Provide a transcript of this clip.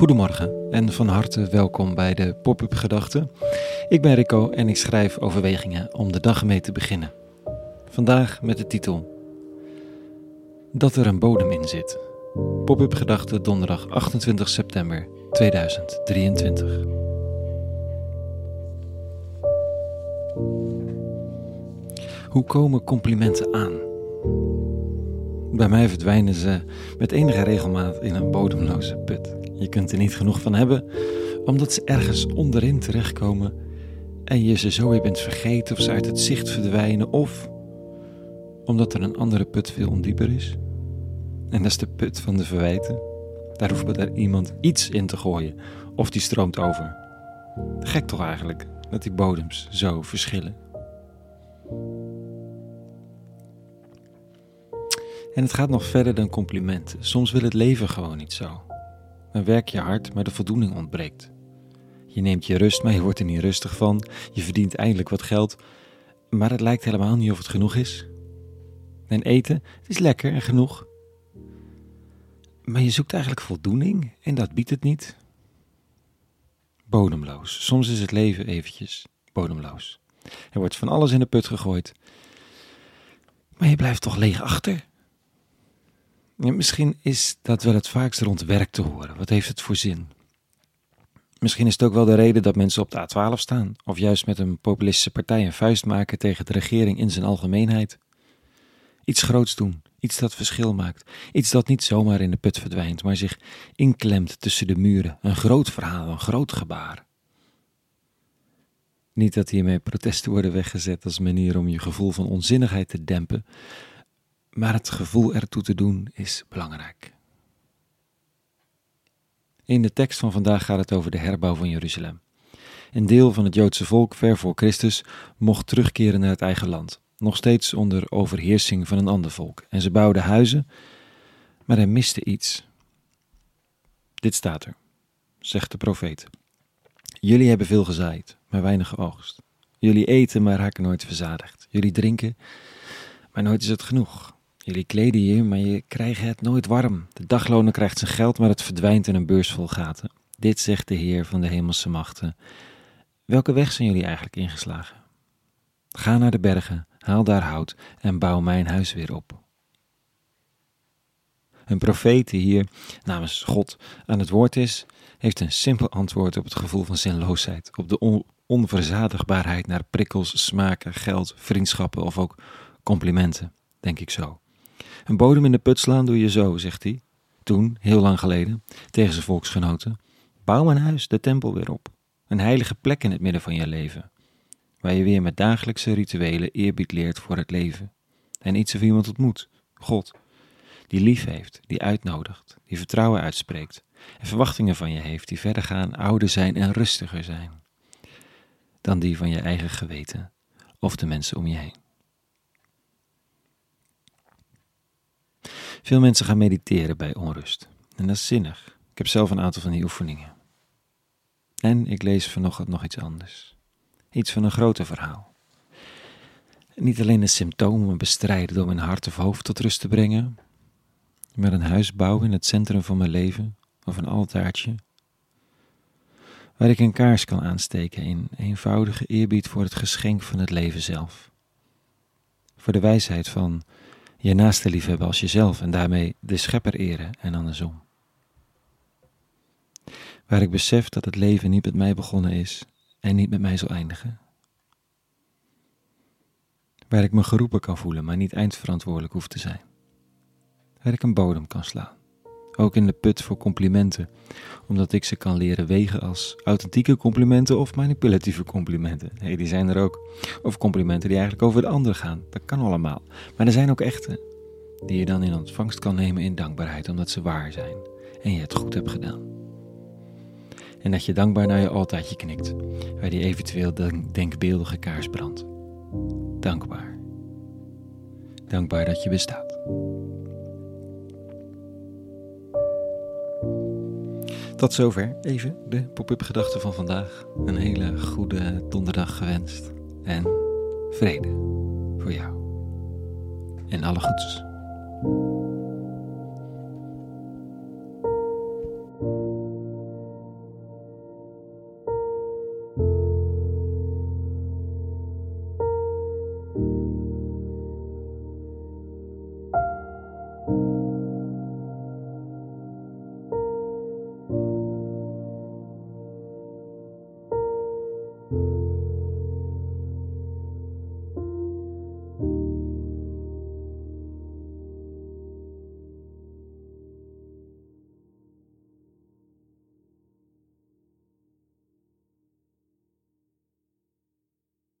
Goedemorgen en van harte welkom bij de Pop-up Gedachten. Ik ben Rico en ik schrijf overwegingen om de dag mee te beginnen. Vandaag met de titel Dat er een bodem in zit. Pop-up Gedachten donderdag 28 september 2023. Hoe komen complimenten aan? Bij mij verdwijnen ze met enige regelmaat in een bodemloze put. Je kunt er niet genoeg van hebben, omdat ze ergens onderin terechtkomen en je ze zo weer bent vergeten of ze uit het zicht verdwijnen, of omdat er een andere put veel ondieper is. En dat is de put van de verwijten. Daar hoeft er iemand iets in te gooien, of die stroomt over. Gek toch eigenlijk, dat die bodems zo verschillen. En het gaat nog verder dan complimenten. Soms wil het leven gewoon niet zo. Dan werk je hard, maar de voldoening ontbreekt. Je neemt je rust, maar je wordt er niet rustig van. Je verdient eindelijk wat geld, maar het lijkt helemaal niet of het genoeg is. En eten, het is lekker en genoeg. Maar je zoekt eigenlijk voldoening en dat biedt het niet. Bodemloos. Soms is het leven eventjes bodemloos. Er wordt van alles in de put gegooid. Maar je blijft toch leeg achter. Misschien is dat wel het vaakst rond werk te horen. Wat heeft het voor zin? Misschien is het ook wel de reden dat mensen op de A12 staan, of juist met een populistische partij een vuist maken tegen de regering in zijn algemeenheid. Iets groots doen, iets dat verschil maakt, iets dat niet zomaar in de put verdwijnt, maar zich inklemt tussen de muren, een groot verhaal, een groot gebaar. Niet dat hiermee protesten worden weggezet als manier om je gevoel van onzinnigheid te dempen, maar het gevoel ertoe te doen is belangrijk. In de tekst van vandaag gaat het over de herbouw van Jeruzalem. Een deel van het Joodse volk ver voor Christus mocht terugkeren naar het eigen land, nog steeds onder overheersing van een ander volk. En ze bouwden huizen, maar er miste iets. Dit staat er, zegt de profeet. Jullie hebben veel gezaaid, maar weinig geoogst. Jullie eten, maar raken nooit verzadigd. Jullie drinken, maar nooit is het genoeg. Jullie kleden je, maar je krijgt het nooit warm. De dagloner krijgt zijn geld, maar het verdwijnt in een beurs vol gaten. Dit zegt de Heer van de hemelse machten. Welke weg zijn jullie eigenlijk ingeslagen? Ga naar de bergen, haal daar hout en bouw mijn huis weer op. Een profeet die hier namens God aan het woord is, heeft een simpel antwoord op het gevoel van zinloosheid, op de onverzadigbaarheid naar prikkels, smaken, geld, vriendschappen of ook complimenten, denk ik zo. Een bodem in de put slaan doe je zo, zegt hij. Toen, heel lang geleden, tegen zijn volksgenoten. Bouw mijn huis, de tempel weer op. Een heilige plek in het midden van je leven. Waar je weer met dagelijkse rituelen eerbied leert voor het leven. En iets of iemand ontmoet, God. Die lief heeft, die uitnodigt, die vertrouwen uitspreekt. En verwachtingen van je heeft die verder gaan, ouder zijn en rustiger zijn. Dan die van je eigen geweten of de mensen om je heen. Veel mensen gaan mediteren bij onrust. En dat is zinnig. Ik heb zelf een aantal van die oefeningen. En ik lees vanochtend nog iets anders. Iets van een groter verhaal. Niet alleen de symptomen bestrijden door mijn hart of hoofd tot rust te brengen, maar een huis bouwen in het centrum van mijn leven, of een altaartje, waar ik een kaars kan aansteken in eenvoudige eerbied voor het geschenk van het leven zelf. Voor de wijsheid van je naaste liefhebben als jezelf en daarmee de schepper eren en andersom. Waar ik besef dat het leven niet met mij begonnen is en niet met mij zal eindigen. Waar ik me geroepen kan voelen, maar niet eindverantwoordelijk hoef te zijn. Waar ik een bodem kan slaan. Ook in de put voor complimenten, omdat ik ze kan leren wegen als authentieke complimenten of manipulatieve complimenten. Hey, die zijn er ook. Of complimenten die eigenlijk over de ander gaan. Dat kan allemaal. Maar er zijn ook echte, die je dan in ontvangst kan nemen in dankbaarheid, omdat ze waar zijn en je het goed hebt gedaan. En dat je dankbaar naar je altaartje knikt, waar die eventueel denkbeeldige kaars brandt. Dankbaar. Dankbaar dat je bestaat. Tot zover even de pop-up gedachten van vandaag. Een hele goede donderdag gewenst. En vrede voor jou. En alle goeds.